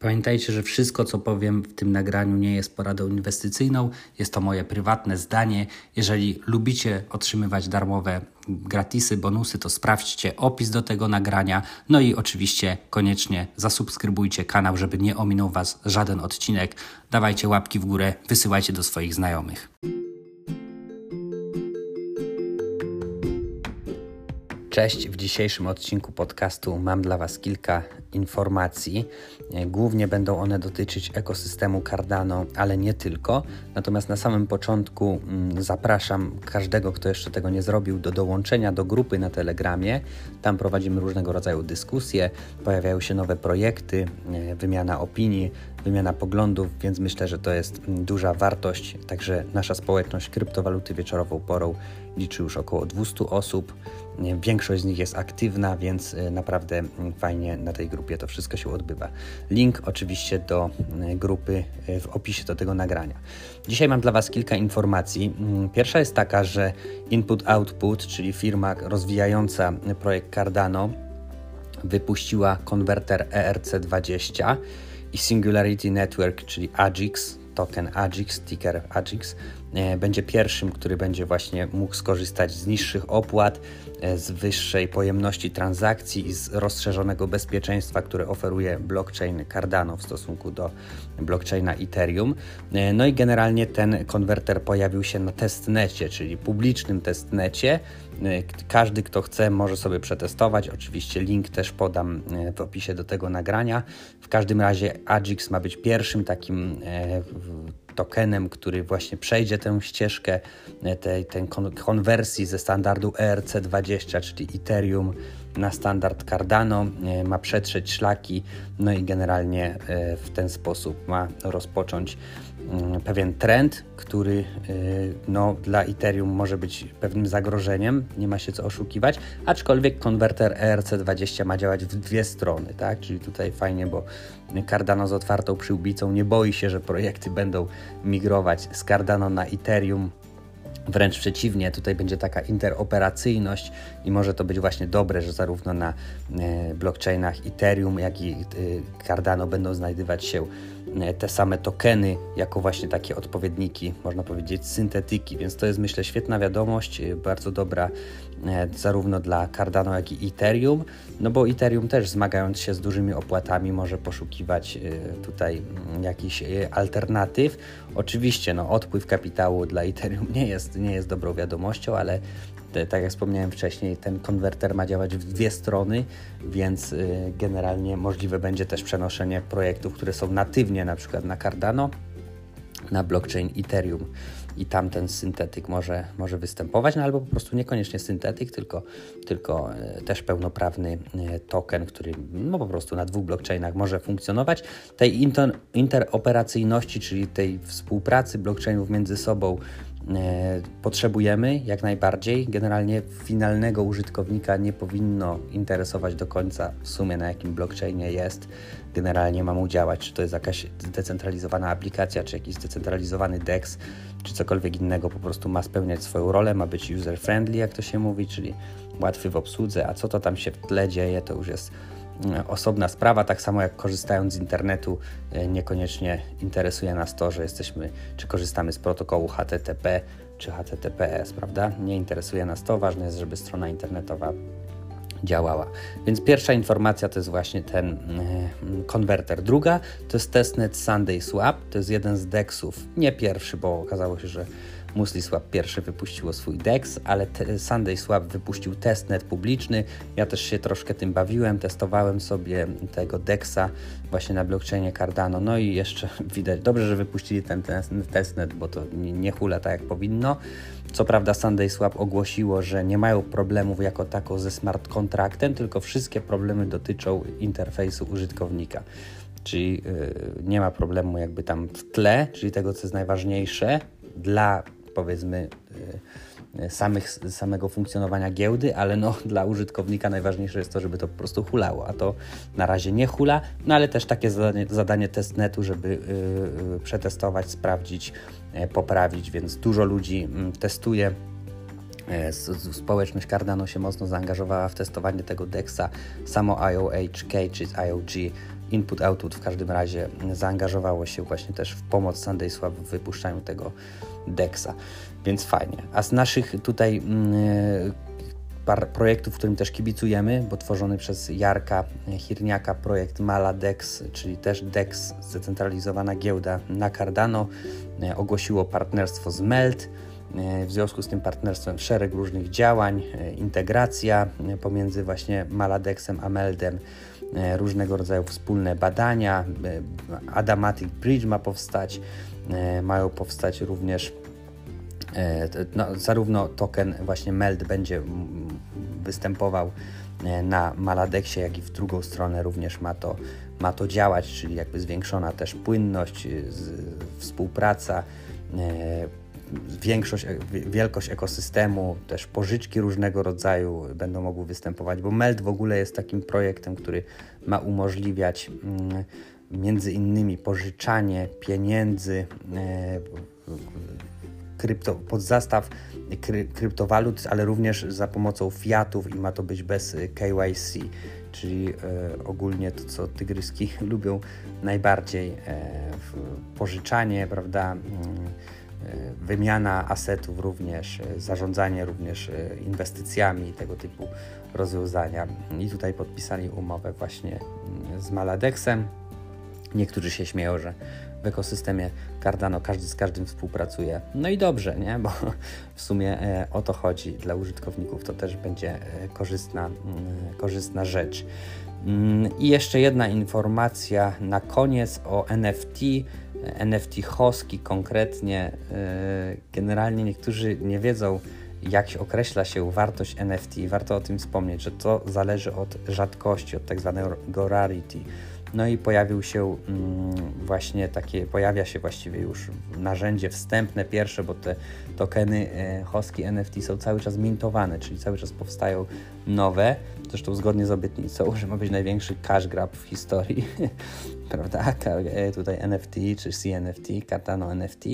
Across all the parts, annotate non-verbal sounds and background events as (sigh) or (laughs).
Pamiętajcie, że wszystko, co powiem w tym nagraniu, nie jest poradą inwestycyjną, jest to moje prywatne zdanie. Jeżeli lubicie otrzymywać darmowe gratisy, bonusy, to sprawdźcie opis do tego nagrania. No i oczywiście koniecznie zasubskrybujcie kanał, żeby nie ominął Was żaden odcinek. Dawajcie łapki w górę, wysyłajcie do swoich znajomych. Cześć, w dzisiejszym odcinku podcastu mam dla Was kilka informacji. Głównie będą one dotyczyć ekosystemu Cardano, ale nie tylko. Natomiast na samym początku mm, zapraszam każdego, kto jeszcze tego nie zrobił, do dołączenia do grupy na Telegramie. Tam prowadzimy różnego rodzaju dyskusje, pojawiają się nowe projekty, e, wymiana opinii, wymiana poglądów, więc myślę, że to jest mm, duża wartość. Także nasza społeczność kryptowaluty wieczorową porą liczy już około 200 osób. Większość z nich jest aktywna, więc e, naprawdę mm, fajnie na tej grupie to wszystko się odbywa. Link oczywiście do e, grupy e, w opisie do tego nagrania. Dzisiaj mam dla Was kilka informacji. Mm, pierwsza jest taka, że Input Output, czyli firma rozwijająca projekt Cardano, wypuściła konwerter ERC20 i Singularity Network, czyli AGIX, token AGIX, ticker AGIX, będzie pierwszym, który będzie właśnie mógł skorzystać z niższych opłat, e, z wyższej pojemności transakcji i z rozszerzonego bezpieczeństwa, które oferuje blockchain Cardano w stosunku do blockchaina Ethereum. E, no i generalnie ten konwerter pojawił się na testnecie, czyli publicznym testnecie. Każdy, kto chce, może sobie przetestować. Oczywiście link też podam w opisie do tego nagrania. W każdym razie AGIX ma być pierwszym takim tokenem, który właśnie przejdzie tę ścieżkę e, tej, tej konwersji ze standardu ERC20, czyli Ethereum na standard Cardano, e, ma przetrzeć szlaki, no i generalnie e, w ten sposób ma rozpocząć mm, pewien trend, który no, dla Ethereum może być pewnym zagrożeniem, nie ma się co oszukiwać, aczkolwiek konwerter ERC20 ma działać w dwie strony, tak? czyli tutaj fajnie, bo Cardano z otwartą przyłbicą nie boi się, że projekty będą migrować z Cardano na Ethereum. Wręcz przeciwnie, tutaj będzie taka interoperacyjność i może to być właśnie dobre, że zarówno na e, blockchainach Ethereum, jak i e, Cardano będą znajdywać się te same tokeny jako właśnie takie odpowiedniki, można powiedzieć, syntetyki, więc to jest myślę świetna wiadomość, e, bardzo dobra e, zarówno dla Cardano, jak i Ethereum, no bo Ethereum też zmagając się z dużymi opłatami może poszukiwać tutaj mm, jakichś alternatyw. Oczywiście no, odpływ kapitału dla Ethereum (laughs) nie jest, nie jest dobrą wiadomością, ale tak jak wspomniałem wcześniej, ten konwerter ma działać w dwie strony, więc y, generalnie możliwe będzie też przenoszenie projektów, które są natywnie na przykład na Cardano, na blockchain Ethereum i tam ten syntetyk może, może występować, no albo po prostu niekoniecznie syntetyk, tylko, tylko y, też pełnoprawny y, token, który no po prostu na dwóch blockchainach może funkcjonować. Tej inter interoperacyjności, czyli tej współpracy blockchainów między sobą potrzebujemy jak najbardziej. Generalnie finalnego użytkownika nie powinno interesować do końca w sumie na jakim blockchainie jest. Generalnie ma mu działać, czy to jest jakaś zdecentralizowana aplikacja, czy jakiś zdecentralizowany DEX, czy cokolwiek innego. Po prostu ma spełniać swoją rolę, ma być user-friendly, jak to się mówi, czyli łatwy w obsłudze. A co to tam się w tle dzieje, to już jest osobna sprawa, tak samo jak korzystając z internetu, e, niekoniecznie interesuje nas to, że jesteśmy, czy korzystamy z protokołu HTTP czy HTTPS, prawda? Nie interesuje nas to, ważne jest, żeby strona internetowa działała. Więc pierwsza informacja to jest właśnie ten e, konwerter. Druga to jest testnet Sunday Swap, to jest jeden z DEXów, nie pierwszy, bo okazało się, że MusliSwap pierwszy wypuściło swój DEX, ale Sunday Swap wypuścił testnet publiczny. Ja też się troszkę tym bawiłem, testowałem sobie tego DEXa właśnie na blockchainie Cardano. No i jeszcze (laughs) widać, dobrze, że wypuścili ten testnet, bo to nie hula tak jak powinno. Co prawda SundaySwap ogłosiło, że nie mają problemów jako tako ze smart kontraktem, tylko wszystkie problemy dotyczą interfejsu użytkownika. Czyli yy, nie ma problemu jakby tam w tle, czyli tego, co jest najważniejsze dla powiedzmy yy, samych, samego funkcjonowania giełdy, ale no, (laughs) dla użytkownika najważniejsze jest to, żeby to po prostu hulało, a to na razie nie hula, no ale też takie zadanie, zadanie testnetu, żeby yy, przetestować, sprawdzić, E, poprawić, więc dużo ludzi mm, testuje. E, społeczność Cardano się mocno zaangażowała w testowanie tego DEXa. Samo IOHK czy IOG, Input Output w każdym razie zaangażowało się właśnie też w pomoc SundaySwap w wypuszczaniu tego DEXa, więc fajnie. A z naszych tutaj mm, projektów, którym też kibicujemy, bo tworzony przez Jarka Hirniaka projekt Maladex, czyli też DEX, zdecentralizowana giełda na Cardano, e, ogłosiło partnerstwo z Melt. E, w związku z tym partnerstwem szereg różnych działań, e, integracja pomiędzy właśnie Maladexem a Meldem, różnego rodzaju wspólne badania, Adamatic Bridge ma powstać, mają powstać również E, no, zarówno token właśnie MELD będzie występował e, na Maladexie, jak i w drugą stronę również ma to, ma to działać, czyli jakby zwiększona też płynność, współpraca, e, większość, wielkość ekosystemu, też pożyczki różnego rodzaju będą mogły występować, bo MELD w ogóle jest takim projektem, który ma umożliwiać mm, między innymi pożyczanie pieniędzy krypto, pod zastaw kry, kryptowalut, ale również za pomocą fiatów i ma to być bez y, KYC, czyli e, ogólnie to, co tygryski (laughs) lubią najbardziej, e, pożyczanie, prawda, mm, e, wymiana asetów również, e, zarządzanie również e, inwestycjami, tego typu rozwiązania. I tutaj podpisali umowę właśnie mm, z Maladexem. Niektórzy się śmieją, że w ekosystemie Cardano każdy z każdym współpracuje. No i dobrze, nie? bo (laughs) w sumie e, o to chodzi dla użytkowników, to też będzie e, korzystna, mm, korzystna rzecz. Mm, I jeszcze jedna informacja na koniec o NFT. NFT Hoski konkretnie. E, generalnie niektórzy nie wiedzą, jak się określa się wartość NFT. Warto o tym wspomnieć, że to zależy od rzadkości, od tak zwanego rarity. No i pojawił się mm, właśnie takie, pojawia się właściwie już narzędzie wstępne, pierwsze, bo te tokeny e, Hoski NFT są cały czas mintowane, czyli cały czas powstają nowe, zresztą zgodnie z obietnicą, że ma być największy cash grab w historii, (laughs) prawda? E, tutaj NFT czy CNFT, Cardano NFT.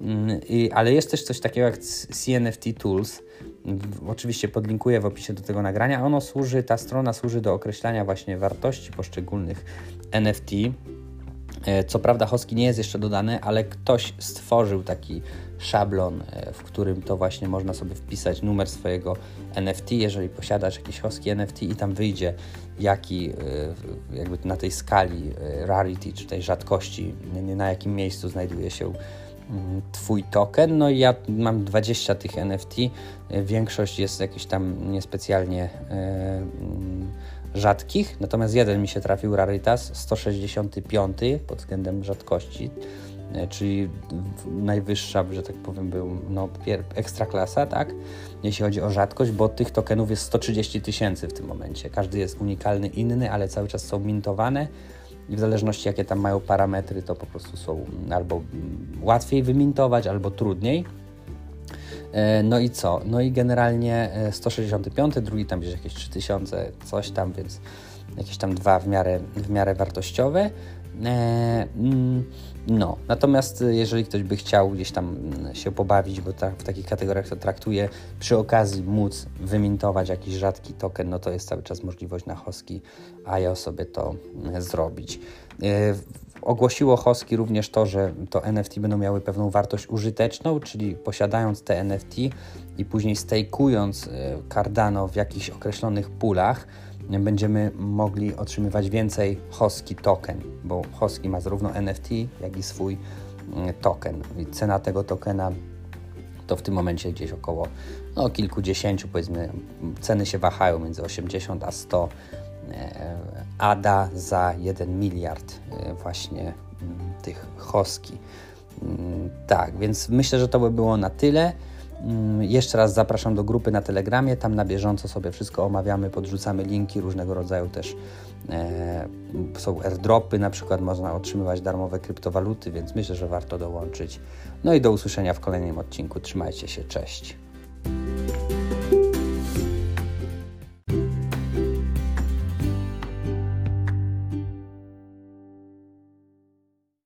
Mm, I, ale jest też coś takiego jak CNFT Tools, Oczywiście podlinkuję w opisie do tego nagrania. Ono służy, ta strona służy do określania właśnie wartości poszczególnych NFT. E, co prawda Hoski nie jest jeszcze dodany, ale ktoś stworzył taki szablon, e, w którym to właśnie można sobie wpisać numer swojego NFT, jeżeli posiadasz jakiś Hoski NFT i tam wyjdzie jaki e, jakby na tej skali rarity, czy tej rzadkości, na jakim miejscu znajduje się Mm, twój token. No i ja mam 20 tych NFT. Większość jest jakiś tam niespecjalnie mm, rzadkich, natomiast jeden mi się trafił Raritas 165 pod względem rzadkości, e, czyli najwyższa, że tak powiem, był no, ekstra klasa, tak? Jeśli chodzi o rzadkość, bo tych tokenów jest 130 tysięcy w tym momencie. Każdy jest unikalny, inny, ale cały czas są mintowane i w zależności jakie tam mają parametry, to po prostu są albo łatwiej wymintować, albo trudniej. E, no i co? No i generalnie 165, e, drugi tam gdzieś jakieś 3000, coś tam, więc jakieś tam dwa w miarę, w miarę wartościowe. E, mm, no, natomiast jeżeli ktoś by chciał gdzieś tam mm, się pobawić, bo tak, w takich kategoriach to traktuje, przy okazji móc wymintować jakiś rzadki token, no to jest cały czas możliwość na Hoski, a ja sobie to mm, zrobić. Ogłosiło Hoski również to, że to NFT będą miały pewną wartość użyteczną, czyli posiadając te NFT i później stejkując y, Cardano w jakichś określonych pulach, będziemy mogli otrzymywać więcej Hoski token, bo Hoski ma zarówno NFT, jak i swój mm, token. I cena tego tokena to w tym momencie gdzieś około no, kilkudziesięciu, powiedzmy, ceny się wahają między 80 a 100 e, ADA za 1 miliard e, właśnie mm, tych Hoski. Mm, tak, więc myślę, że to by było na tyle. Mm, jeszcze raz zapraszam do grupy na Telegramie. Tam na bieżąco sobie wszystko omawiamy, podrzucamy linki różnego rodzaju też. E, są airdropy, na przykład można otrzymywać darmowe kryptowaluty, więc myślę, że warto dołączyć. No i do usłyszenia w kolejnym odcinku. Trzymajcie się, cześć.